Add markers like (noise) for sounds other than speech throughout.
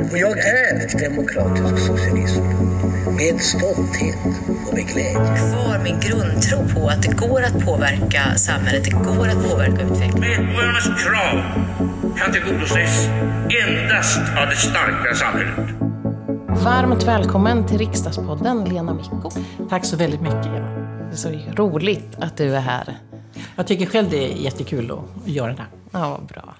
Och jag är demokratisk socialism. Med stolthet och med glädje. Kvar min grundtro på att det går att påverka samhället, det går att påverka utvecklingen. Medborgarnas krav kan tillgodoses endast av det starka samhället. Varmt välkommen till Riksdagspodden, Lena Micko. Tack så väldigt mycket, Eva. Det är så roligt att du är här. Jag tycker själv det är jättekul att göra det här. Ja, bra.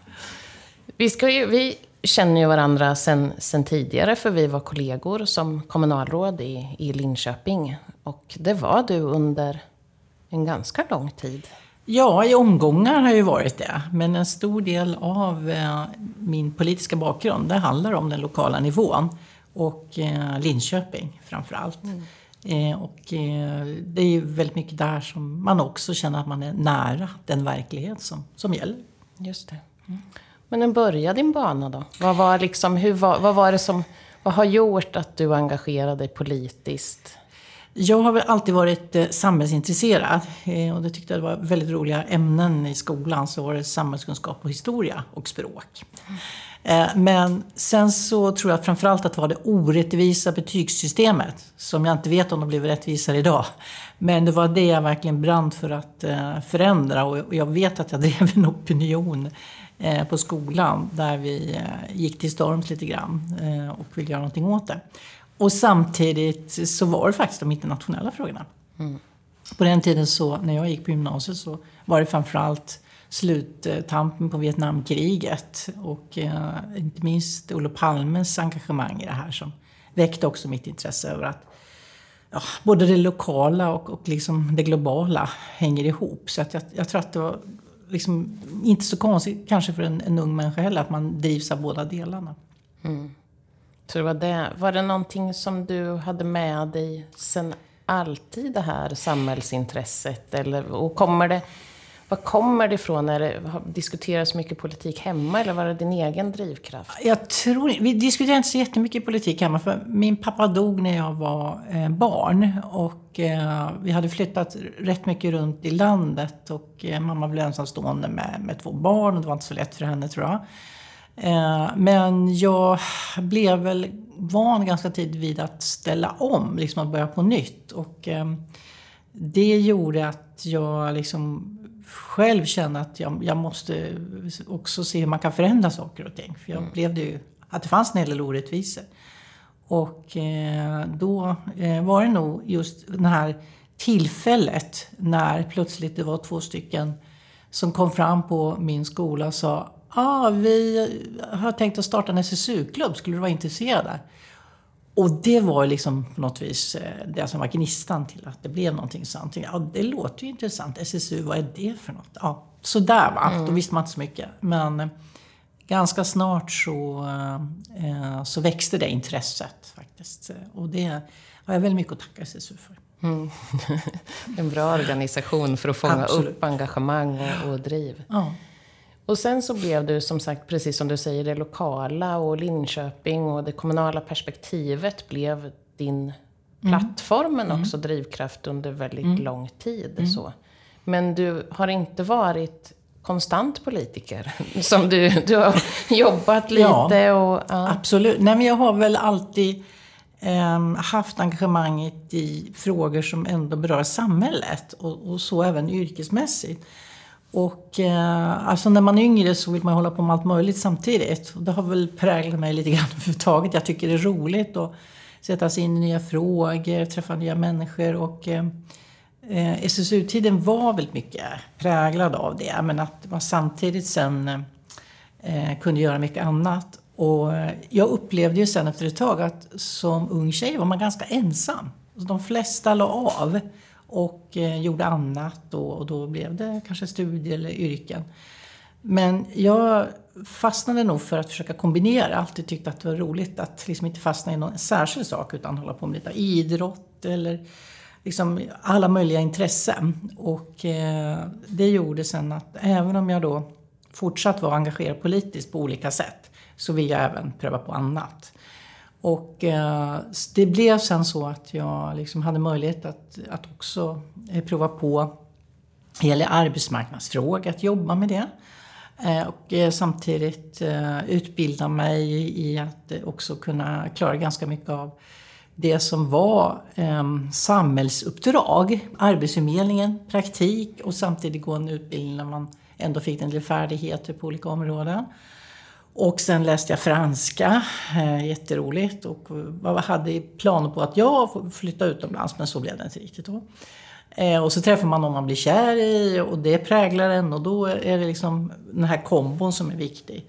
Vi, ska ju, vi känner ju varandra sen, sen tidigare, för vi var kollegor som kommunalråd i, i Linköping. Och det var du under en ganska lång tid. Ja, i omgångar har jag ju varit det. Men en stor del av eh, min politiska bakgrund, det handlar om den lokala nivån. Och eh, Linköping framför allt. Mm. Eh, och det är ju väldigt mycket där som man också känner att man är nära den verklighet som, som gäller. Just det. Mm. Men hur började din bana då? Vad var, liksom, hur var, vad var det som... Vad har gjort att du engagerade dig politiskt? Jag har väl alltid varit eh, samhällsintresserad eh, och det tyckte jag var väldigt roliga ämnen i skolan. Så var det samhällskunskap och historia och språk. Eh, men sen så tror jag framförallt att det var det orättvisa betygssystemet som jag inte vet om det blev rättvisare idag. Men det var det jag verkligen brann för att förändra och jag vet att jag (laughs) drev en opinion på skolan där vi gick till storms lite grann och ville göra någonting åt det. Och samtidigt så var det faktiskt de internationella frågorna. Mm. På den tiden så, när jag gick på gymnasiet så var det framförallt sluttampen på Vietnamkriget och eh, inte minst Olof Palmes engagemang i det här som väckte också mitt intresse över att ja, både det lokala och, och liksom det globala hänger ihop. Så att jag, jag tror att det var liksom inte så konstigt kanske för en, en ung människa heller att man drivs av båda delarna. Mm. Så det var det. Var det någonting som du hade med dig sen alltid, det här samhällsintresset? Eller, och kommer det, var kommer det ifrån? Är det, diskuteras mycket politik hemma eller var det din egen drivkraft? Jag tror Vi diskuterar inte så jättemycket politik hemma för min pappa dog när jag var eh, barn. Och eh, vi hade flyttat rätt mycket runt i landet och eh, mamma blev ensamstående med, med två barn och det var inte så lätt för henne tror jag. Eh, men jag blev väl van ganska tidigt vid att ställa om, liksom att börja på nytt. Och eh, det gjorde att jag liksom själv kände att jag, jag måste också se hur man kan förändra saker och ting. För jag mm. upplevde ju att det fanns en hel del orättvisor. Och eh, då eh, var det nog just det här tillfället när plötsligt det var två stycken som kom fram på min skola och sa ah, vi har tänkt att starta en SSU-klubb, skulle du vara intresserad? Och det var liksom på något vis eh, det som var gnistan till att det blev någonting sånt. Ja, det låter ju intressant. SSU, vad är det för något? Ja, sådär va, mm. då visste man inte så mycket. Men eh, ganska snart så, eh, så växte det intresset faktiskt. Och det har jag väldigt mycket att tacka SSU för. Mm. (laughs) en bra organisation för att fånga Absolut. upp engagemang och, och driv. Ja. Och sen så blev du som sagt, precis som du säger, det lokala och Linköping och det kommunala perspektivet blev din mm. plattform men mm. också drivkraft under väldigt mm. lång tid. Mm. Så. Men du har inte varit konstant politiker. (laughs) Som du, du har (laughs) jobbat lite ja, och... Ja. Absolut. Nej, men jag har väl alltid eh, haft engagemanget i frågor som ändå berör samhället och, och så även yrkesmässigt. Och eh, alltså när man är yngre så vill man hålla på med allt möjligt samtidigt. Och det har väl präglat mig lite grann (laughs) överhuvudtaget. Jag tycker det är roligt att sätta sig in i nya frågor, träffa nya människor. Och eh, SSU-tiden var väldigt mycket präglad av det. Men att man samtidigt sen eh, kunde göra mycket annat. Och eh, jag upplevde ju sen efter ett tag att som ung tjej var man ganska ensam. Alltså de flesta la av och eh, gjorde annat och, och, då blev det kanske studier eller yrken. Men jag fastnade nog för att försöka kombinera. Alltid tyckte att det var roligt att liksom inte fastna i någon särskild sak utan hålla på med lite idrott eller liksom alla möjliga intressen. Och eh, det gjorde sen att även om jag då fortsatt var engagerad politiskt på olika sätt så vill jag även pröva på annat. Och eh, det blev sen så att jag liksom hade möjlighet att, att också eh, prova på, det gäller arbetsmarknadsfrågor, att jobba med det. Eh, och eh, samtidigt eh, utbilda mig i att också kunna klara ganska mycket av det som var eh, samhällsuppdrag. Arbetsförmedlingen, praktik och samtidigt gå en utbildning när man ändå fick en del färdigheter på olika områden. Och sen läste jag franska, eh, jätteroligt. Och hade planer på att jag flytta utomlands men så blev det inte riktigt då. Eh, och så träffar man någon man blir kär i och det präglar en och då är det liksom den här kombon som är viktig.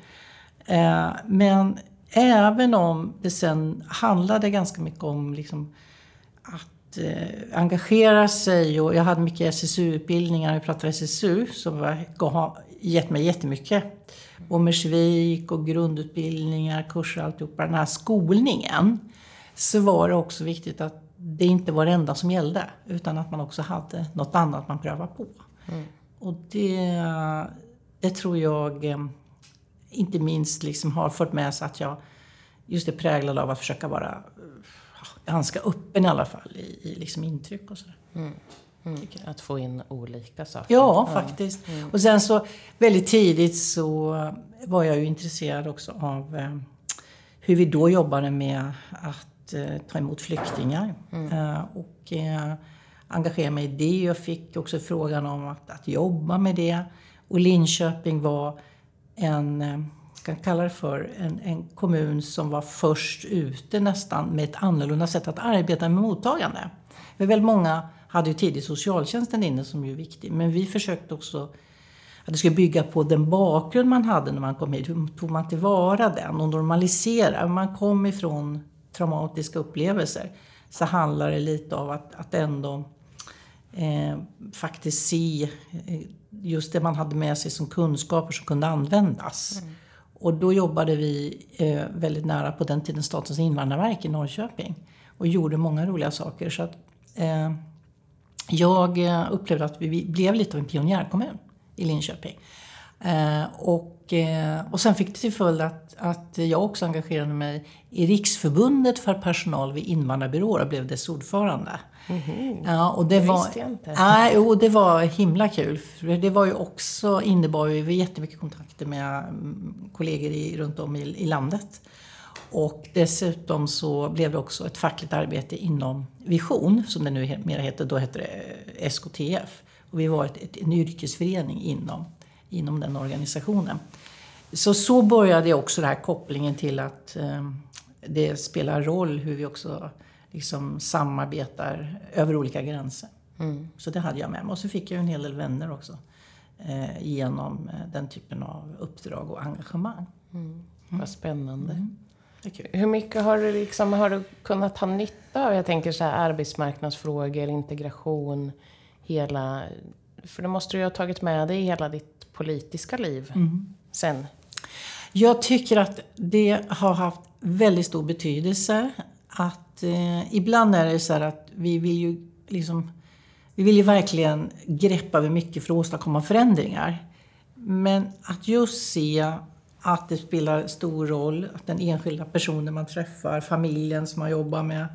Eh, men även om det sen handlade ganska mycket om liksom att engagera sig och jag hade mycket SSU-utbildningar, vi pratade SSU, som har gett mig jättemycket. Bommersvik och grundutbildningar, kurser, alltihopa. Den här skolningen. Så var det också viktigt att det inte var det enda som gällde. Utan att man också hade något annat man prövade på. Mm. Och det, det tror jag eh, inte minst liksom har fört med sig att jag just är präglad av att försöka vara ganska öppen i alla fall i, i liksom intryck och sådär. Mm. Mm. Att få in olika saker. Ja, faktiskt. Mm. Och sen så väldigt tidigt så var jag ju intresserad också av eh, hur vi då jobbade med att eh, ta emot flyktingar. Mm. Eh, och eh, engagera mig i det. Jag fick också frågan om att, att jobba med det. Och Linköping var en, eh, kan kalla det för, en, en kommun som var först ute nästan med ett annorlunda sätt att arbeta med mottagande. För väldigt många hade ju tidigt socialtjänsten inne som ju är viktig. Men vi försökte också att det skulle bygga på den bakgrund man hade när man kom hit. Hur tog man tillvara den och normalisera? Man kom ifrån traumatiska upplevelser så handlar det lite om att, att ändå eh, faktiskt se eh, just det man hade med sig som kunskaper som kunde användas. Mm. Och då jobbade vi eh, väldigt nära på den tiden Statens invandrarverk i Norrköping och gjorde många roliga saker. Så att, eh, jag eh, upplevde att vi blev lite av en pionjärkommun i Linköping. Eh, och, eh, och sen fick det till följd att, att jag också engagerade mig i Riksförbundet för personal vid invandrarbyråer och blev dess ordförande. Mm-hmm. Ja, och det, det var, visste jag inte. Nej, jo, det var himla kul. Det var ju också, innebar ju jättemycket kontakter med mm, kollegor i, runt om i, i landet. Och dessutom så blev det också ett fackligt arbete inom Vision, som det nu mer heter. Då hette det eh, SKTF. Och vi var ett, ett, en yrkesförening inom inom den organisationen. Så så började också den här kopplingen till att eh, det spelar roll hur vi också liksom samarbetar över olika gränser. Mm. Så det hade jag med mig. Och så fick jag en hel del vänner också eh, genom eh, den typen av uppdrag och engagemang. Mm. Vad spännande. Mm. Hur mycket har du, liksom, har du kunnat ha nytta av, jag tänker så här, arbetsmarknadsfrågor, integration, hela... För det måste du ju ha tagit med dig i hela ditt politiska liv mm. sen? Jag tycker att det har haft väldigt stor betydelse. Att eh, ibland är det så här att vi vill ju liksom vi vill ju verkligen greppa över mycket för att åstadkomma förändringar. Men att just se att det spelar stor roll att den enskilda personen man träffar, familjen som man jobbar med,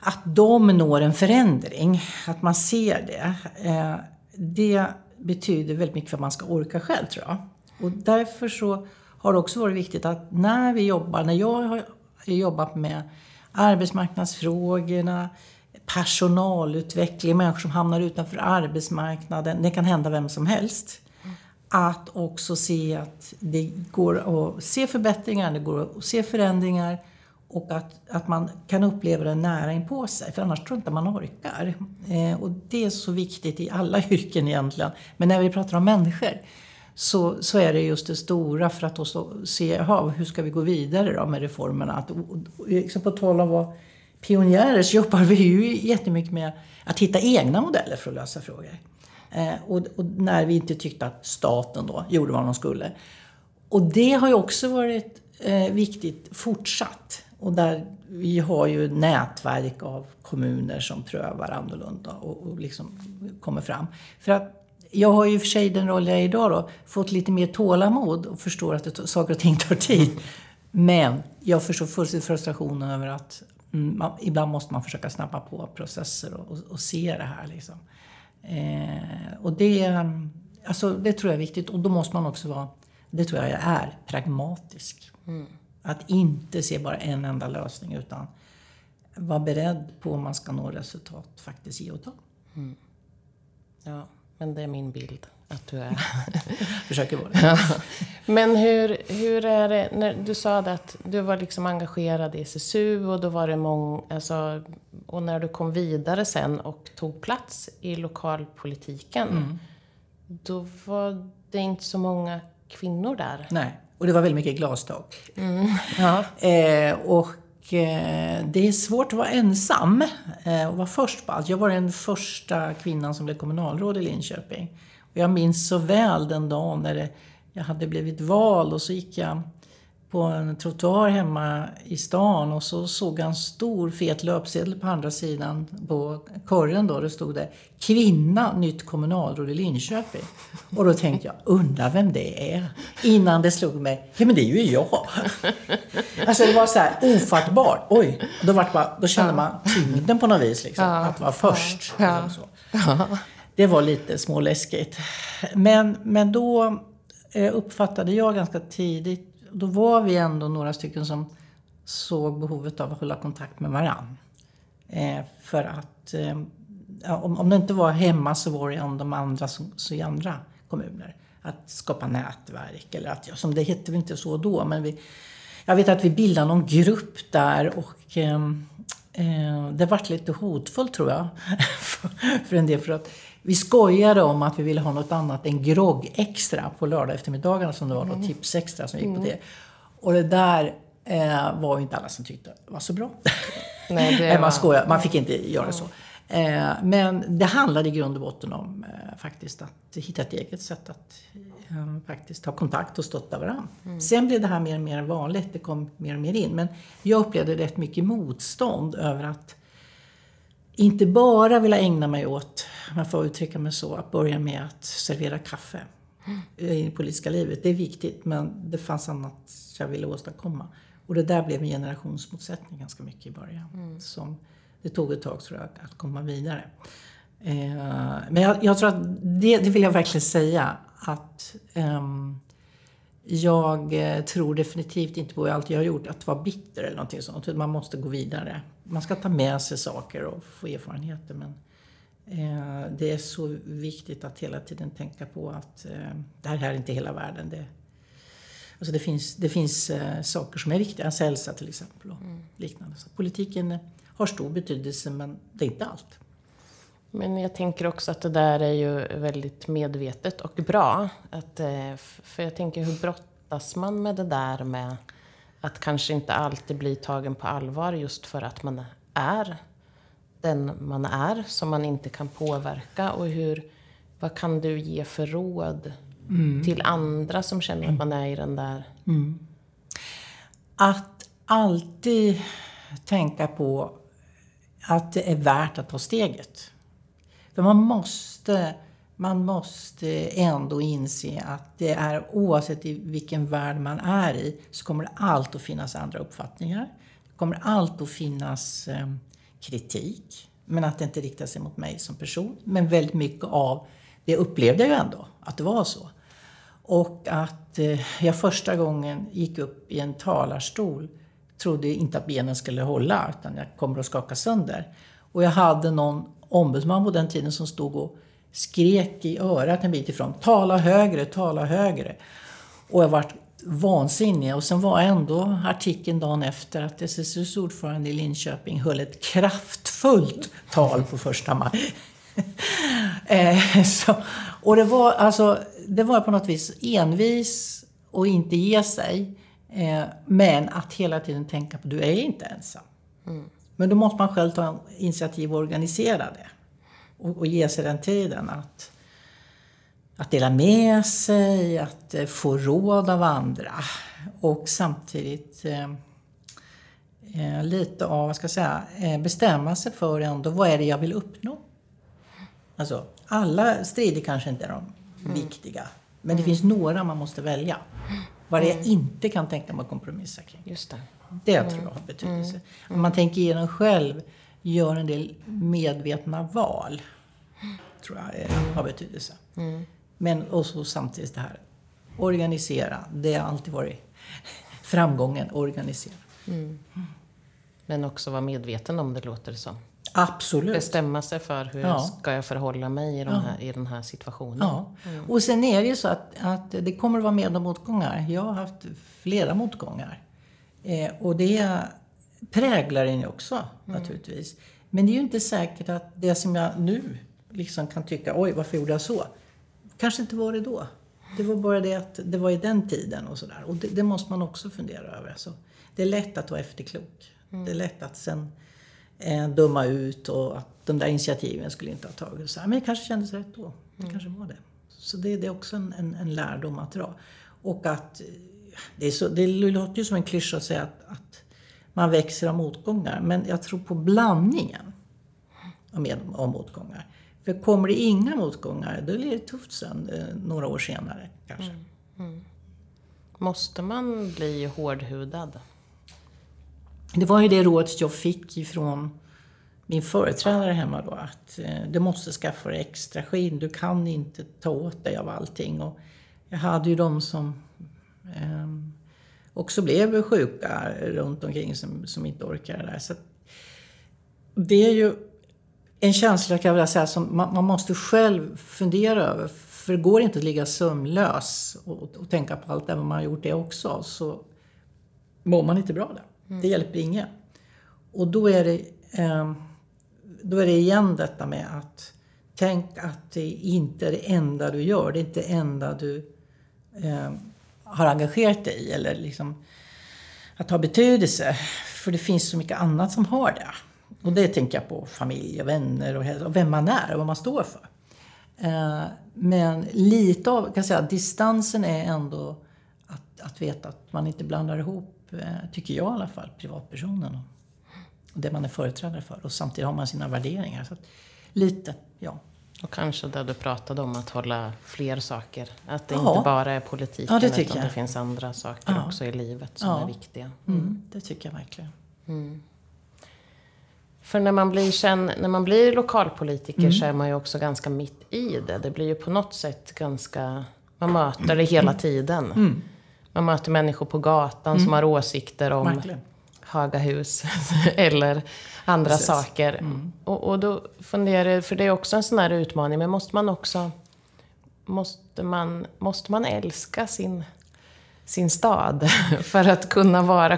att de når en förändring. Att man ser det. Eh, det betyder väldigt mycket för att man ska orka själv tror jag. Och därför så har det också varit viktigt att när vi jobbar, när jag har jobbat med arbetsmarknadsfrågorna, personalutveckling, människor som hamnar utanför arbetsmarknaden, det kan hända vem som helst. Att också se att det går att se förbättringar, det går att se förändringar och att, att man kan uppleva det nära inpå sig, för annars tror jag inte man orkar. Eh, och det är så viktigt i alla (laughs) yrken egentligen. Men när vi pratar om människor så, så är det just det stora för att då se, aha, hur ska vi gå vidare då med reformerna? Att, liksom på tal om att vara pionjärer så jobbar vi ju jättemycket med att hitta egna modeller för att lösa frågor. Eh, och, och, när vi inte tyckte att staten då gjorde vad de skulle. Och det har ju också varit eh, viktigt fortsatt. Och där vi har ju nätverk av kommuner som prövar annorlunda och, och liksom kommer fram. För att jag har ju för sig den roll jag är idag då, fått lite mer tålamod och förstår att det, saker och ting tar tid. Men jag förstår fullständigt frustrationen över att mm, man, ibland måste man försöka snabba på processer och, och, och se det här. Liksom. Eh, och det, alltså det tror jag är viktigt och då måste man också vara, det tror jag är, pragmatisk. Mm. Att inte se bara en enda lösning utan vara beredd på om man ska nå resultat, faktiskt ge och ta. Ja, men det är min bild att du är. (laughs) Försöker vara det. Men hur, hur är det, när du sa det att du var liksom engagerad i SSU och då var det många, alltså, och när du kom vidare sen och tog plats i lokalpolitiken, Mm. då var det inte så många kvinnor där. Nej, och det var väldigt mycket glastak. (laughs) Ja. Eh, och Eh, det är svårt att vara ensam eh, och vara först på allt. Jag var den första kvinnan som blev kommunalråd i Linköping. Och jag minns så väl den dagen när jag hade blivit vald och så gick jag på en trottoar hemma i stan och så såg en stor fet löpsedel på andra sidan på korgen då. Det stod det Kvinna, nytt kommunalråd i Linköping. Och då tänkte jag, undra vem det är? Innan det slog mig, ja men det är ju jag. Alltså det var så här ofattbart. Oj, då, vart bara, då kände man tyngden på något vis. Liksom, Att vara först. Liksom så. Det var lite småläskigt. Men, men då eh, uppfattade jag ganska tidigt, då var vi ändå några stycken som såg behovet av att hålla kontakt med varann. Eh, för att eh, om, om det inte var hemma så var det ändå de andra som, så i andra kommuner. Att skapa nätverk eller att, ja, som det hette väl inte så då, men vi, jag vet att vi bildade någon grupp där och eh, eh det vart lite hotfullt tror jag. (laughs) för, för en del för att vi skojade om att vi ville ha något annat än grogg extra på lördag eftermiddagarna som det var då, tips extra som gick på det. Och det där eh, var ju inte alla som tyckte var så bra. (laughs) Nej, det (laughs) var- man skojar, man fick inte göra så. Eh, men det handlade i grund och botten om eh, faktiskt att hitta ett eget sätt att eh, faktiskt ha kontakt och stötta varandra. Sen blev det här mer och mer vanligt, det kom mer och mer in. Men jag upplevde rätt mycket motstånd över att inte bara vilja ägna mig åt, om jag får uttrycka mig så, att börja med att servera kaffe i det politiska livet. Det är viktigt, men det fanns annat jag ville åstadkomma. Och det där blev en generationsmotsättning ganska mycket i början. Som det tog ett tag tror jag att komma vidare. Eh, men jag, jag tror att det, det vill jag verkligen säga att ehm, jag eh, tror definitivt inte på allt jag har gjort att vara bitter eller någonting sånt. Man måste gå vidare. Man ska ta med sig saker och få erfarenheter. Men det är så viktigt att hela tiden tänka på att eh, det här är inte hela världen. Det, alltså det finns, det finns eh, saker som är viktiga, ens hälsa till exempel och liknande. Så politiken eh, har stor betydelse men det är inte allt. Men jag tänker också att det där är ju väldigt medvetet och bra. Att, eh, för jag tänker, hur brottas man med det där med att kanske inte alltid bli tagen på allvar just för att man är den man är, som man inte kan påverka. Och hur, vad kan du ge för råd till andra som känner att man är i den där... Att alltid tänka på att det är värt att ta steget. För man måste, man måste ändå inse att det är oavsett i vilken värld man är i så kommer det alltid att finnas andra uppfattningar. Det kommer alltid att finnas eh, kritik. Men att det inte riktar sig mot mig som person. Men väldigt mycket av det upplevde jag ju ändå, att det var så. Och att eh, jag första gången gick upp i en talarstol trodde inte att benen skulle hålla, utan jag kommer att skaka sönder. Och jag hade någon ombudsman på den tiden som stod och skrek i örat en bit ifrån. Tala högre, tala högre. Och jag vart vansinnig. Och sen var ändå artikeln dagen efter att SSUs ordförande i Linköping höll ett kraftfullt tal på första maj. (laughs) Eh, så, och det var, alltså, det var på något vis envis och inte ge sig. Eh, men att hela tiden tänka på du är inte ensam. Men då måste man själv ta initiativ och organisera det. Och, och ge sig den tiden att, att dela med sig, att eh, få råd av andra. Och samtidigt eh, eh, lite av, vad ska jag säga, eh, bestämma sig för ändå vad är det jag vill uppnå. Alltså, alla strider kanske inte är de viktiga. Men det finns några man måste välja. Vad det jag inte kan tänka mig att kompromissa kring. Just det. Det tror jag har betydelse. Om man tänker igenom själv, gör en del medvetna val. Tror jag har betydelse. Men och så samtidigt det här, organisera. Det har alltid varit framgången, organisera. Mm. Men också vara medveten om det, låter det som. Absolut. Bestämma sig för hur ja. ska jag förhålla mig i, de här, i den här situationen. Ja. Mm. Och sen är det ju så att, att det kommer att vara med och motgångar. Jag har haft flera motgångar. Eh, och det präglar en ju också mm. naturligtvis. Men det är ju inte säkert att det som jag nu liksom kan tycka, oj varför gjorde jag så? Kanske inte var det då. Det var bara det att det var i den tiden och sådär. Och det, det, måste man också fundera över. Alltså, det är lätt att vara efterklok. Mm. Det är lätt att sen eh, döma ut och att de där initiativen skulle inte ha tagits. Men det kanske kändes rätt då. Det mm. kanske var det. Så det, det är också en, en, en, lärdom att dra. Och att det, är så, det låter ju som en klyscha att säga att, att man växer av motgångar. Men jag tror på blandningen med, av motgångar. För kommer det inga motgångar, då blir det tufft sen eh, några år senare kanske. Mm. Mm. Måste man bli hårdhudad? Det var ju det rådet jag fick ifrån min företrädare hemma då. Att eh, du måste skaffa dig extra skinn. Du kan inte ta åt dig av allting. Och jag hade ju de som eh, också blev sjuka runt omkring som, som inte orkade det där. Så det är ju en känsla kan jag vilja säga som man, man, måste själv fundera över. För det går inte att ligga sömnlös och, och tänka på allt, även om man har gjort det också. Så mår man inte bra där. Mm. Det hjälper ingen. Och då är det, eh, då är det igen detta med att tänk att det inte är det enda du gör. Det är inte det enda du eh, har engagerat dig i eller liksom att ha betydelse. För det finns så mycket annat som har det. Och det tänker jag på familj och vänner och, och vem man är och vad man står för. Eh, men lite av, kan säga, distansen är ändå att, att veta att man inte blandar ihop, eh, tycker jag i alla fall, privatpersonen och, och det man är företrädare för. Och samtidigt har man sina värderingar. Så att, lite, ja. Och kanske det du pratade om, att hålla fler saker. Att det ja. inte bara är politiken, ja, det utan jag. det finns andra saker ja. också i livet som är viktiga. Mm. Mm, det tycker jag verkligen. Mm. För när man blir, känd, när man blir lokalpolitiker mm. så är man ju också ganska mitt i det. Det blir ju på något sätt ganska... Man möter det hela tiden. Mm. Man möter människor på gatan mm. som har åsikter om Verkligen. Hagahus (laughs) eller andra Precis. saker. Mm. Och, och då funderar jag, för det är också en sån här utmaning, men måste man också... Måste man, måste man älska sin, sin stad (laughs) för att kunna vara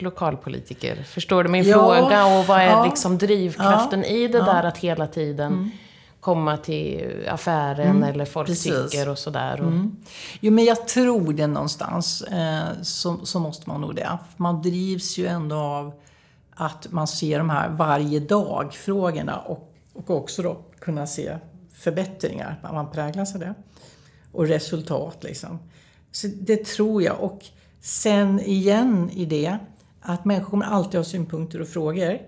lokalpolitiker. Förstår du min ja, fråga? Och vad är ja, liksom drivkraften ja, i det där att hela tiden mm. komma till affären mm, eller folk precis. tycker och sådär? Och... Mm. Jo, men jag tror det någonstans. Eh, så, så måste man nog det. Man drivs ju ändå av att man ser de här varje dag-frågorna och, och också då kunna se förbättringar. Man präglas av det. Och resultat liksom. Så det tror jag. Och Sen igen i det att människor kommer alltid ha synpunkter och frågor.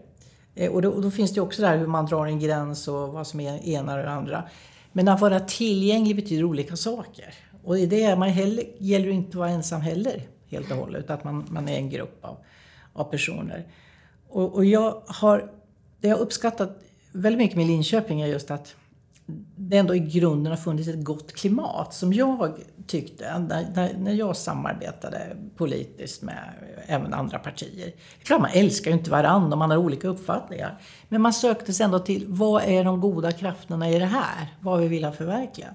Eh, och då, och då, finns det också där hur man drar en gräns och vad som är ena eller andra. Men att vara tillgänglig betyder olika saker. Och i det man heller, gäller det inte att vara ensam heller, helt och hållet. Utan att man, man är en grupp av, av personer. Och, och jag har, det jag har uppskattat väldigt mycket med Linköping är just att det ändå i grunden har funnits ett gott klimat som jag tyckte när, när jag samarbetade politiskt med även andra partier. Det är klart man älskar ju inte varandra och man har olika uppfattningar. Men man sökte sig ändå till vad är de goda krafterna i det här? Vad vi vill ha förverkligat.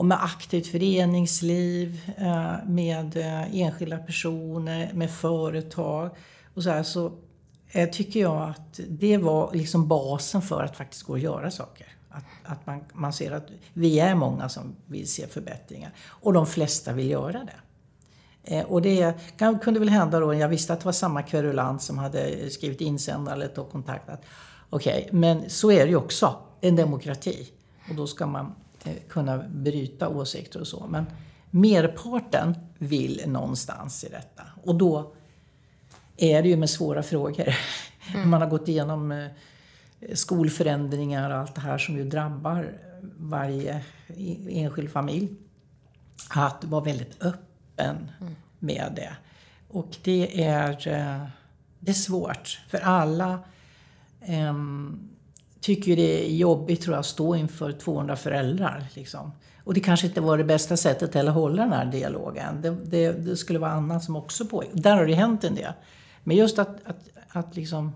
Och med aktivt föreningsliv, eh, med eh, enskilda personer, med företag och så här, så eh, tycker jag att det var liksom basen för att faktiskt gå och göra saker. Att, att man, man ser att vi är många som vill se förbättringar. Och de flesta vill göra det. Eh, och det kan, kunde väl hända då, jag visste att det var samma kverulant som hade skrivit eller tagit kontaktat. Okej, okay, men så är det ju också. En demokrati. Och då ska man eh, kunna bryta åsikter och så. Men merparten vill någonstans i detta. Och då är det ju med svåra frågor. Mm. man har gått igenom eh, skolförändringar och allt det här som ju drabbar varje enskild familj. Att vara väldigt öppen mm. med det. Och det är, eh, det är svårt för alla. Um, tycker det är jobbigt tror jag, att stå inför 200 föräldrar. Liksom. Och det kanske inte var det bästa sättet att hålla den här dialogen. Det, det, det skulle vara annat som också pågick. Där har det hänt en del. Men just att, att, att liksom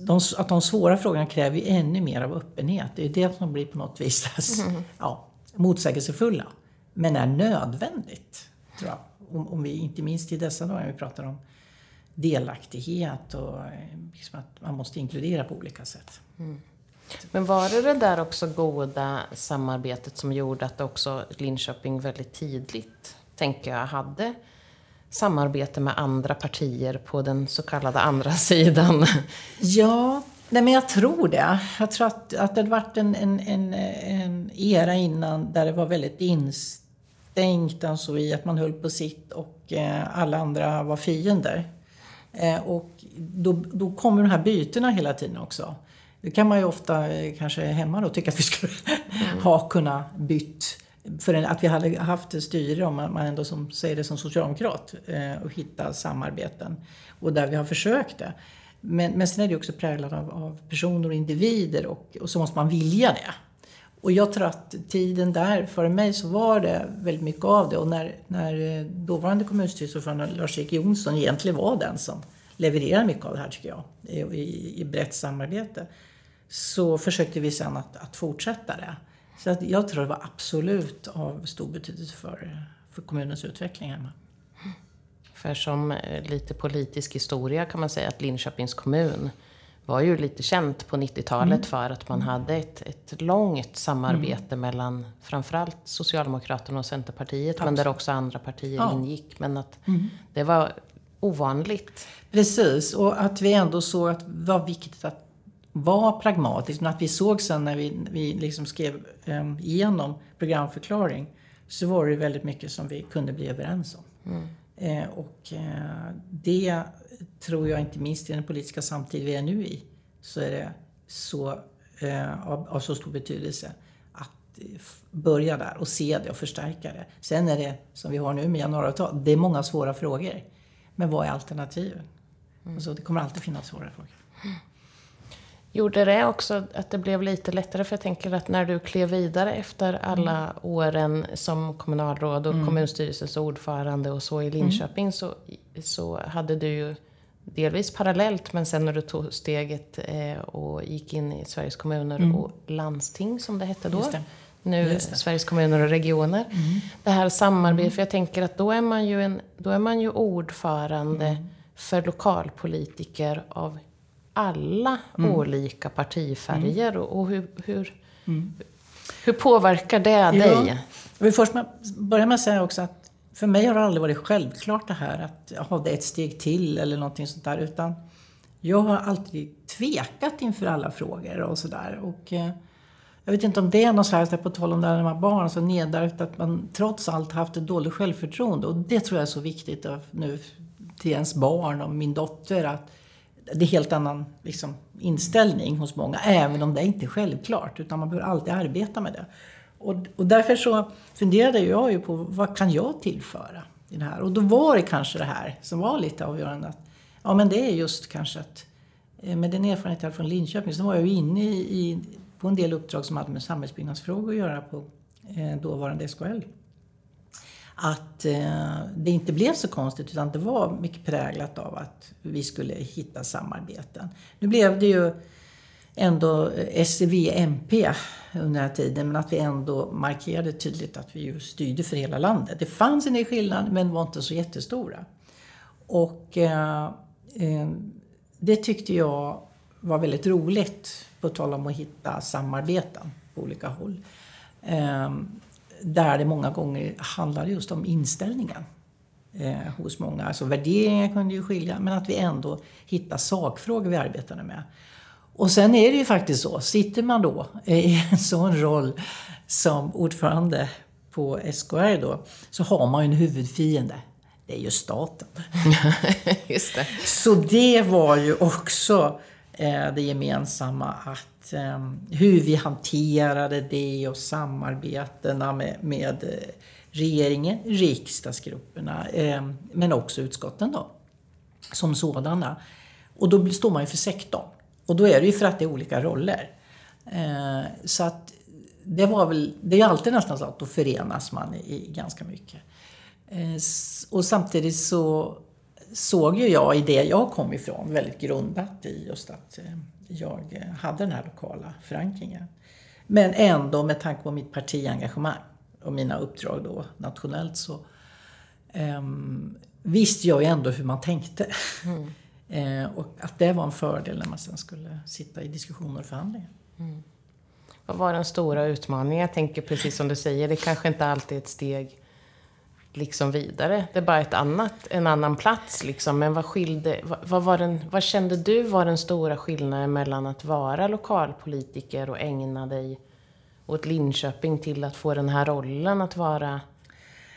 de, att de svåra frågorna kräver ju ännu mer av öppenhet. Det är det som blir på något vis (laughs) mm. ja, motsägelsefulla. Men är nödvändigt, tror jag. Om, om vi, inte minst i dessa dagar, vi pratar om delaktighet och liksom att man måste inkludera på olika sätt. Mm. Men var det det där också goda samarbetet som gjorde att också Linköping väldigt tidigt, tänker jag, hade samarbete med andra partier på den så kallade andra (laughs) sidan? Ja, nej men jag tror det. Jag tror att, att det hade varit en, en, en, en era innan där det var väldigt instängt alltså i att man höll på sitt och eh, alla andra var fiender. Eh, och då, då kommer de här bytena hela tiden också. Det kan man ju ofta eh, kanske hemma då tycka att vi skulle mm. (laughs) ha kunnat bytt för att vi hade haft styre, om man ändå som, säger det som socialdemokrat, eh, och hitta samarbeten. Och där vi har försökt det. Men, men sen är det också präglat av, av personer och individer och, och så måste man vilja det. Och jag tror att tiden där, för mig så var det väldigt mycket av det. Och när, när eh, dåvarande kommunstyrelseordförande Lars-Erik Jonsson egentligen var den som levererade mycket av det här tycker jag, i, i, i brett samarbete, så försökte vi sen att, att fortsätta det. Så att jag tror det var absolut av stor betydelse för, för kommunens utveckling hemma. För som eh, lite politisk historia kan man säga att Linköpings kommun var ju lite känt på 90-talet mm. för att man hade ett, ett långt samarbete mm. mellan framförallt Socialdemokraterna och Centerpartiet, Absolut. men där också andra partier ja. ingick. Men att mm. det var ovanligt. Precis, och att vi ändå såg att det var viktigt att vara pragmatisk. Men att vi såg sen när vi, vi liksom skrev um, igenom programförklaring så var det väldigt mycket som vi kunde bli överens om. Mm. Eh, och eh, det tror jag inte minst i den politiska samtid vi är nu i så är det så, eh, av, av, så stor betydelse att börja där och se det och förstärka det. Sen är det, som vi har nu med januariavtal, det är många svåra frågor. Men vad är alternativen? Mm. Alltså, det kommer alltid finnas svåra frågor. (laughs) Mm. Gjorde det också att det blev lite lättare? För jag tänker att när du klev vidare efter alla mm. åren som kommunalråd och mm. kommunstyrelsens ordförande och så i mm. Linköping mm. så, så hade du ju delvis parallellt men sen när du tog steget eh, och gick in i Sveriges kommuner mm. och landsting som det hette då. Det. Nu. Sveriges kommuner och regioner. Mm. Det här samarbetet, för jag tänker att då är man ju, en, då är man ju ordförande för lokalpolitiker av alla mm. olika partifärger mm. och, och hur, hur, mm. hur påverkar det ja. dig? Jag vill först börja med att säga också att för mig har det aldrig varit självklart det här att ha det ett steg till eller någonting sånt där. Utan jag har alltid tvekat inför alla frågor och sådär. eh, jag vet inte om det är något slags, på tal om det här med barn, så nedärvt att man trots allt haft ett dåligt självförtroende. Och det tror jag är så viktigt nu till ens barn och min dotter. att det är helt annan liksom, inställning hos många, även om det inte är självklart. Utan man behöver alltid arbeta med det. Och, och därför så funderade jag ju på vad kan jag tillföra i det här? Och då var det kanske det här som var lite avgörande. Att, ja, men det är just kanske att eh, med den erfarenhet jag hade från Linköping så var jag ju inne i, i, på en del uppdrag som hade med samhällsbyggnadsfrågor att göra på eh, dåvarande SKL att eh, det inte blev så konstigt utan det var mycket präglat av att vi skulle hitta samarbeten. Nu blev det ju ändå SVMP under den här tiden men att vi ändå markerade tydligt att vi ju styrde för hela landet. Det fanns en del skillnader men var inte så jättestora. Och eh, eh, det tyckte jag var väldigt roligt på tal om att hitta samarbeten på olika håll. Ehm, Eh, där det många gånger handlar just om inställningen eh, hos många. Alltså värderingar kunde ju skilja, men att vi ändå hittar sakfrågor vi arbetade med. Och sen är det ju faktiskt så, sitter man då i en sån roll som ordförande på SKR då, så har man ju en huvudfiende. Det är ju staten. (laughs) Just det. Så det var ju också eh, det gemensamma att eh, Eh, hur vi hanterade det och samarbetena med, med eh, regeringen, riksdagsgrupperna, eh, men också utskotten då, som sådana. Och då står man ju för sektorn. Och då är det ju för att det är olika roller. Eh, så att det var väl, det är alltid nästan så att då förenas man i, i ganska mycket. Eh, och samtidigt så såg ju jag i det jag kom ifrån väldigt grundat i just att eh, jag hade den här lokala förankringen. Men ändå med tanke på mitt partiengagemang och mina uppdrag då nationellt så um, visste jag ju ändå hur man tänkte. Mm. (laughs) eh, och att det var en fördel när man sen skulle sitta i diskussioner och förhandlingar. Mm. Vad var den stora utmaningen? Jag tänker precis som du säger, det kanske inte alltid är ett steg liksom vidare. Det är bara ett annat, en annan plats liksom. Men vad skilde, vad, vad, var den, vad kände du var den stora skillnaden mellan att vara lokalpolitiker och ägna dig åt Linköping till att få den här rollen att vara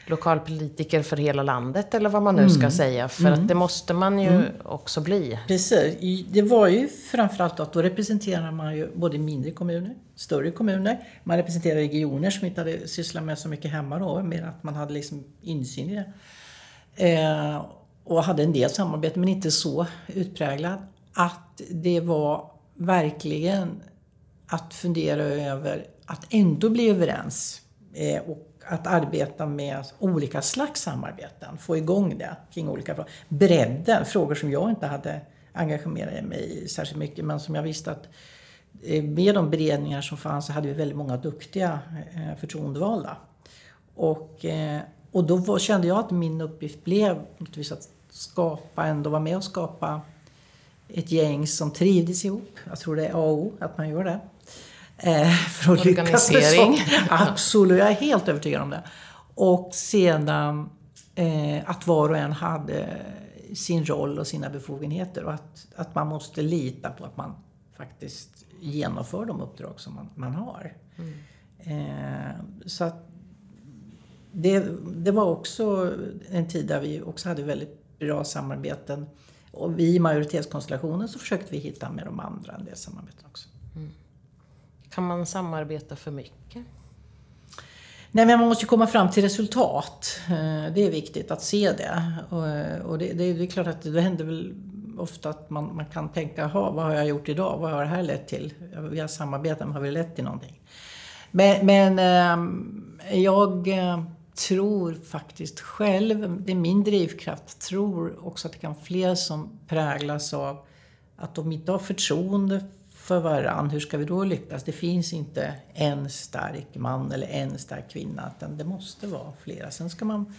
lokalpolitiker för hela landet eller vad man nu ska mm. säga. För mm. att det måste man ju mm. också bli. Precis. Det var ju framförallt att då representerar man ju både mindre kommuner, större kommuner. Man representerar regioner som inte hade sysslat med så mycket hemma då, mer att man hade liksom insyn i det. Eh, och hade en del samarbete, men inte så utpräglat. Att det var verkligen att fundera över att ändå bli överens eh, och att arbeta med olika slags samarbeten, få igång det kring olika frågor. Bredden, frågor som jag inte hade engagerat mig i särskilt mycket men som jag visste att eh, med de beredningar som fanns så hade vi väldigt många duktiga eh, förtroendevalda. Och, eh, och då kände jag att min uppgift blev att skapa, ändå vara med och skapa ett gäng som trivdes ihop. Jag tror det är A och O, att man gör det. Eh, för att lyckas med sånt. (laughs) Absolut, jag är helt övertygad om det. Och sedan eh, att var och en hade sin roll och sina befogenheter och att, att man måste lita på att man faktiskt genomför de uppdrag som man, man har. Mm. Eh, så att det, det var också en tid där vi också hade väldigt bra samarbeten. Och vi i majoritetskonstellationen så försökte vi hitta med de andra en del samarbeten också. Kan man samarbeta för mycket? Nej, men man måste ju komma fram till resultat. Eh, det är viktigt att se det. Eh, och det, det är klart att det händer väl ofta att man, man kan tänka, Jaha, vad har jag gjort idag? Vad har det här lett till? Vi har samarbetat, men har vi lett till någonting? Men, men eh, jag tror faktiskt själv, det är min drivkraft, tror också att det kan fler som präglas av att de inte har förtroende för varann, hur ska vi då lyckas? Det finns inte en stark man eller en stark kvinna, utan det måste vara flera. Sen ska man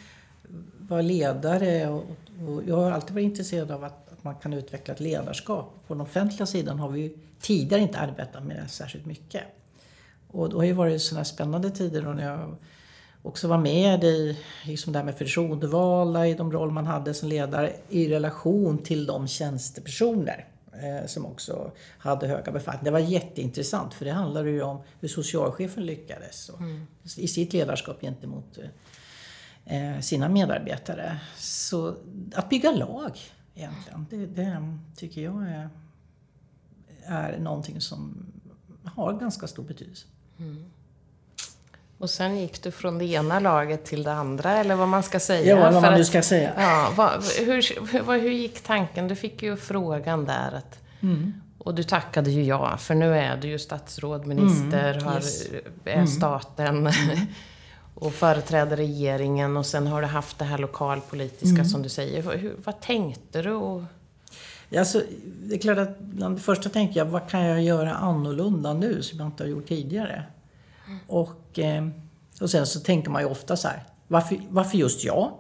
vara ledare och, och jag har alltid varit intresserad av att, att, man kan utveckla ett ledarskap. På den offentliga sidan har vi tidigare inte arbetat med det särskilt mycket. Och det har ju varit sådana spännande tider då när jag också var med i liksom det här med förtroendevalda, i de roller man hade som ledare i relation till de tjänstepersoner som också hade höga befattningar. Det var jätteintressant för det handlade ju om hur socialchefen lyckades mm. i sitt ledarskap gentemot eh, sina medarbetare. Så att bygga lag egentligen, det, det tycker jag är, är någonting som har ganska stor betydelse. Mm. Och sen gick du från det ena laget till det andra, eller vad man ska säga. Ja, vad man nu ska säga. Ja, vad, hur, hur, hur gick tanken? Du fick ju frågan där att... Mm. Och du tackade ju ja, för nu är du ju statsråd, minister, mm, har, yes. är mm. staten mm. (laughs) och företräder regeringen och sen har du haft det här lokalpolitiska mm. som du säger. Hur, vad tänkte du? Och... Ja, alltså, det är klart att bland det första tänkte jag, vad kan jag göra annorlunda nu som jag inte har gjort tidigare? Och, eh, och sen så tänker man ju ofta så här, varför, varför just jag?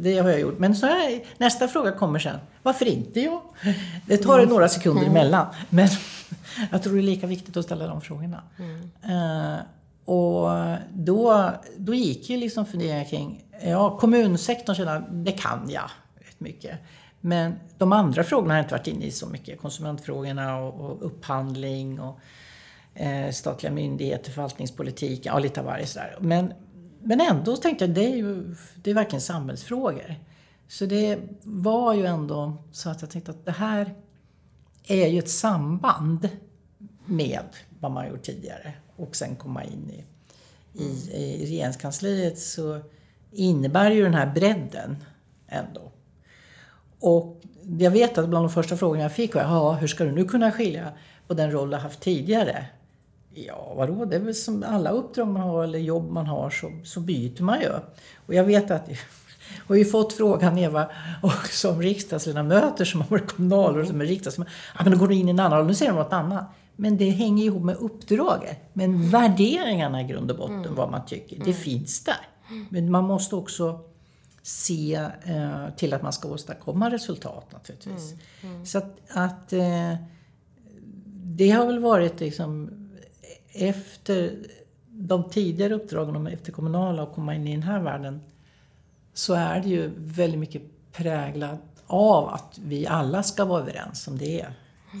Det har jag gjort. Men så här, nästa fråga kommer sen. Varför inte jag? Det tar mm. några sekunder mm. emellan. Men (laughs) jag tror det är lika viktigt att ställa de frågorna. Mm. Uh, och då, då gick ju liksom funderingar kring, ja kommunsektorn känner det kan jag rätt mycket. Men de andra frågorna har jag inte varit inne i så mycket. Konsumentfrågorna och, och upphandling och Eh, statliga myndigheter, förvaltningspolitik, ja lite av varje sådär. Men, men ändå tänkte jag, det är ju det är verkligen samhällsfrågor. Så det var ju ändå så att jag tänkte att det här är ju ett samband med vad man gjort tidigare och sen komma in i, i, i regeringskansliet så innebär ju den här bredden ändå. Och jag vet att bland de första frågorna jag fick var ja, hur ska du nu kunna skilja på den roll du haft tidigare? Ja, vadå? Det är väl som alla uppdrag man har eller jobb man har så, så byter man ju. Och jag vet att vi har fått frågan, Eva, också om riksdagsledamöter som har varit kommunalråd som är riksdagsledamöter. Ja, men då går du in i en annan roll, nu säger de något annat. Men det hänger ihop med uppdraget. Men värderingarna i grund och botten, mm. vad man tycker, det mm. finns där. Men man måste också se eh, till att man ska åstadkomma resultat naturligtvis. Mm. Mm. Så att, att eh, det har väl varit liksom efter de tidigare uppdragen, efter kommunala och komma in i den här världen, så är det ju väldigt mycket präglat av att vi alla ska vara överens om det är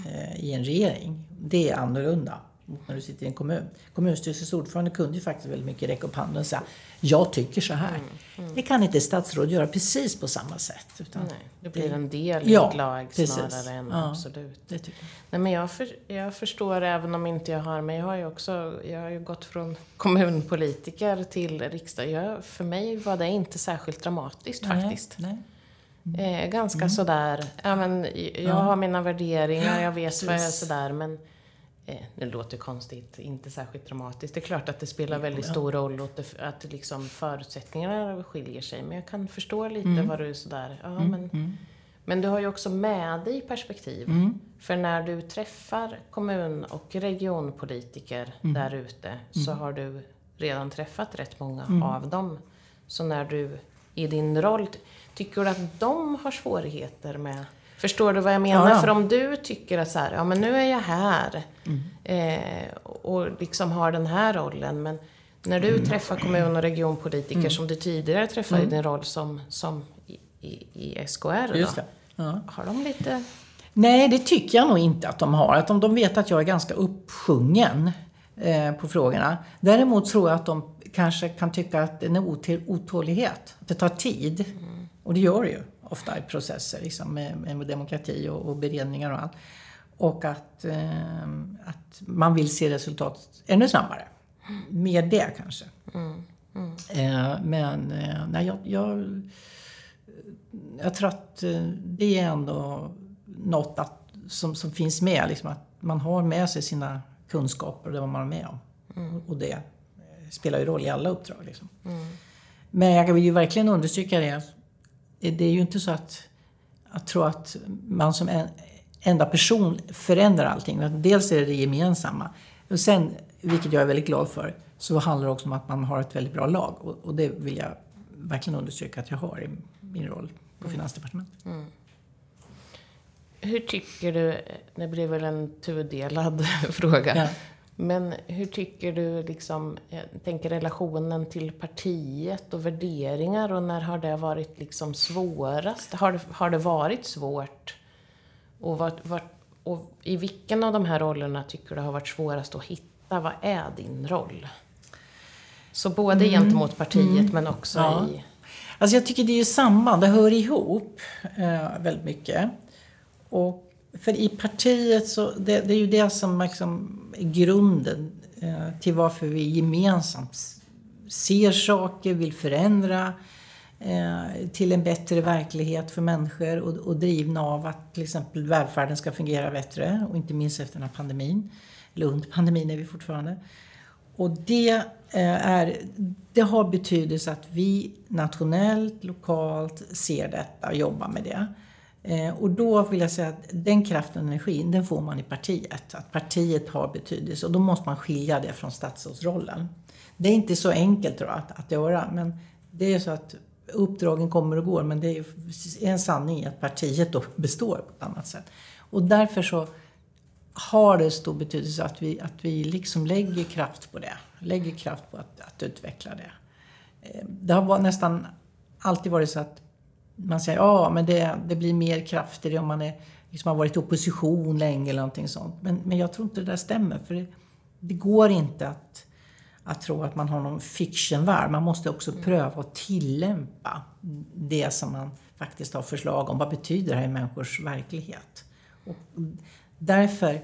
eh, i en regering. Det är annorlunda när du sitter i en kommun. Kommunstyrelsens ordförande kunde ju faktiskt väldigt mycket räcka upp handen och säga jag tycker så här. Mm, mm. Det kan inte statsråd göra precis på samma sätt. Utan Nej, det blir en del i ja, ett lag precis. snarare än ja, absolut. Det tycker jag. Nej, men jag, för, jag förstår även om inte jag har, men jag har ju också, jag har ju gått från kommunpolitiker till riksdag. Jag, för mig var det inte särskilt dramatiskt nej, faktiskt. Nej. Mm. Eh, ganska mm. sådär, ja men jag ja. har mina värderingar, jag vet vad jag är sådär men det låter konstigt, inte särskilt dramatiskt. Det är klart att det spelar väldigt stor roll att, att liksom förutsättningarna skiljer sig. Men jag kan förstå lite mm. vad du är sådär, ja mm. men mm. Men du har ju också med dig perspektiv. Mm. För när du träffar kommun och regionpolitiker mm. där ute så har du redan träffat rätt många av dem. Så när du i din roll, tycker du att de har svårigheter med Förstår du vad jag menar? Ja, ja. För om du tycker att så här, ja men nu är jag här mm. eh, och liksom har den här rollen. Men när du mm. träffar kommun och regionpolitiker mm. som du tidigare träffade i mm. din roll som, som i, i, i SKR. Då, ja. Har de lite... Nej, det tycker jag nog inte att de har. Att de, de vet att jag är ganska uppsjungen eh, på frågorna. Däremot tror jag att de kanske kan tycka att det är en otålighet. Det tar tid. Mm. Och det gör det ju ofta i processer liksom, med, med demokrati och, och, beredningar och allt. Och att, eh, att man vill se resultat ännu snabbare. Mer det kanske. Mm. Mm. Eh, men eh, nej, jag, jag, jag tror att eh, det är ändå något att, som, som finns med. Liksom, att man har med sig sina kunskaper och det man är med om. Mm. Och det spelar ju roll i alla uppdrag. Liksom. Mm. Men jag vill ju verkligen understryka det det är ju inte så att, att tro att man som en enda person förändrar allting. Dels är det det gemensamma. Och sen, vilket jag är väldigt glad för, så handlar det också om att man har ett väldigt bra lag. Och, och det vill jag verkligen understryka att jag har i min roll på mm. Finansdepartementet. Mm. Hur tycker du, det blir väl en tudelad (laughs) fråga, ja. Men hur tycker du, liksom, jag tänker relationen till partiet och värderingar och när har det varit liksom svårast? Har det, har det varit svårt? Och, vart, vart, och i vilken av de här rollerna tycker du har varit svårast att hitta? Vad är din roll? Så både mm. gentemot partiet mm. men också ja. i... Alltså jag tycker det är ju samma, det hör ihop eh, väldigt mycket. Och för i partiet så, det, det är ju det som liksom grunden eh, till varför vi gemensamt ser saker, vill förändra eh, till en bättre verklighet för människor och, och drivna av att till exempel välfärden ska fungera bättre och inte minst efter den här pandemin. Eller under pandemin är vi fortfarande. Och det, eh, är, det har betydelse att vi nationellt, lokalt ser detta och jobbar med det. Eh, och då vill jag säga att den kraften och energin, den får man i partiet. Att partiet har betydelse och då måste man skilja det från statsrådsrollen. Det är inte så enkelt tror jag, att, att göra, men det är så att uppdragen kommer och går, men det är en sanning att partiet då består på ett annat sätt. Och därför så har det stor betydelse att vi, att vi liksom lägger kraft på det. Lägger kraft på att, att utveckla det. Eh, det har nästan alltid varit så att man säger ja men det, det blir mer kraft i det om man är, liksom har varit i opposition länge eller någonting sånt. Men, men jag tror inte det där stämmer. För det, det går inte att, att tro att man har någon fictionvärld. Man måste också mm. pröva att tillämpa det som man faktiskt har förslag om. Vad betyder det här i människors verklighet? Och därför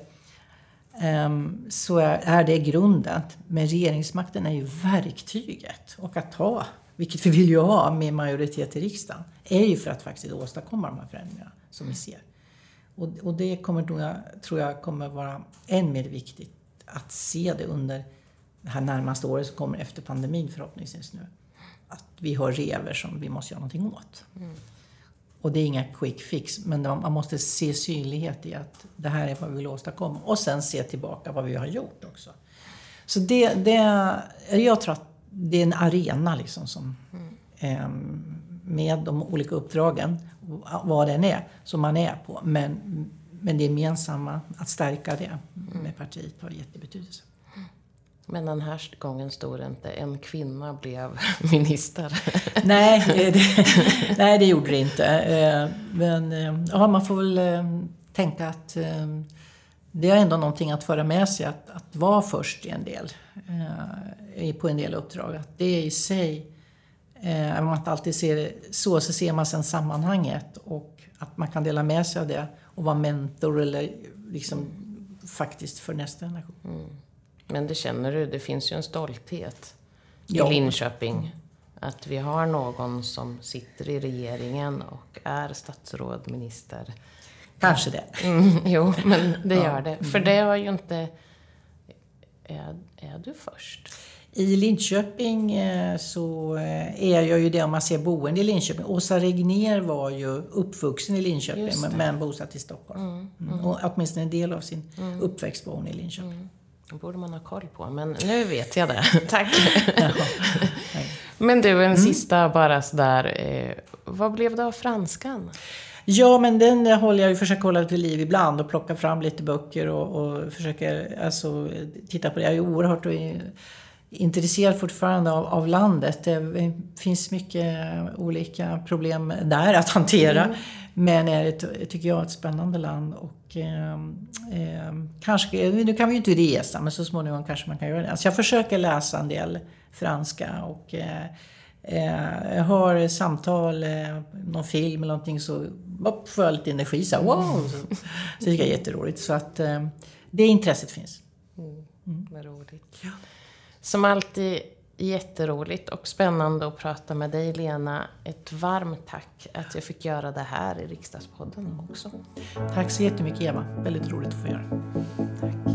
um, så är, är det grunden. Men regeringsmakten är ju verktyget. Och att ta vilket vi vill ju ha med majoritet i riksdagen, är ju för att faktiskt åstadkomma de här förändringarna som vi ser. Och, och det kommer då tror jag kommer vara än mer viktigt att se det under det här närmaste året som kommer efter pandemin förhoppningsvis nu. Att vi har rever som vi måste göra någonting åt. Mm. Och det är inga quick fix, men man måste se synlighet i att det här är vad vi vill åstadkomma. Och sen se tillbaka vad vi har gjort också. Så det, det jag tror att det är en arena liksom som, mm. med de olika uppdragen, vad den är, som man är på. Men, men det gemensamma, att stärka det med partiet har jättebetydelse. Men den här gången stod det inte en kvinna blev (laughs) minister. (laughs) nej, det, nej, det gjorde det inte. Eh, men eh, ja, man får väl eh, tänka att det är ändå någonting att föra med sig att, att vara först i en del, på en del uppdrag. Att det i sig, även om man inte alltid ser det så, så ser man sen sammanhanget och att man kan dela med sig av det och vara mentor eller liksom faktiskt för nästa generation. Mm. Men det känner du, det finns ju en stolthet ja. i Linköping. Att vi har någon som sitter i regeringen och är statsråd, minister. Kanske det. Mm, jo, men det gör det. För det har ju inte... Är, är du först? I Linköping eh, så eh, är jag ju det om man ser boende i Linköping. Åsa Regner var ju uppvuxen i Linköping men bosatt i Stockholm. Mm, mm. Och åtminstone en del av sin mm. uppväxt var hon i Linköping. Mm. Det borde man ha koll på, men nu vet jag det. (laughs) Tack. men du, en mm. sista bara sådär. Eh, vad blev det av franskan? Ja, men den håller jag ju, försöker hålla till liv ibland och plocka fram lite böcker och, och försöker alltså, titta på det. Jag är oerhört intresserad fortfarande av, av, landet. Det finns mycket olika problem där att hantera. Mm. Men är ett, tycker jag, ett spännande land. Och, eh, eh, kanske, nu kan vi ju inte resa, men så småningom kanske man kan göra det. Alltså jag försöker läsa en del franska och eh, eh jag har samtal, eh, någon film eller någonting så upp, får jag lite energi. Så, wow! Så, så det tycker jag är jätteroligt. Så att eh, det intresset finns. Mm. Mm. Vad roligt. Ja. Som alltid jätteroligt och spännande att prata med dig Lena. Ett varmt tack att jag fick göra det här i Riksdagspodden också. Tack så jättemycket Eva. Väldigt roligt att få göra.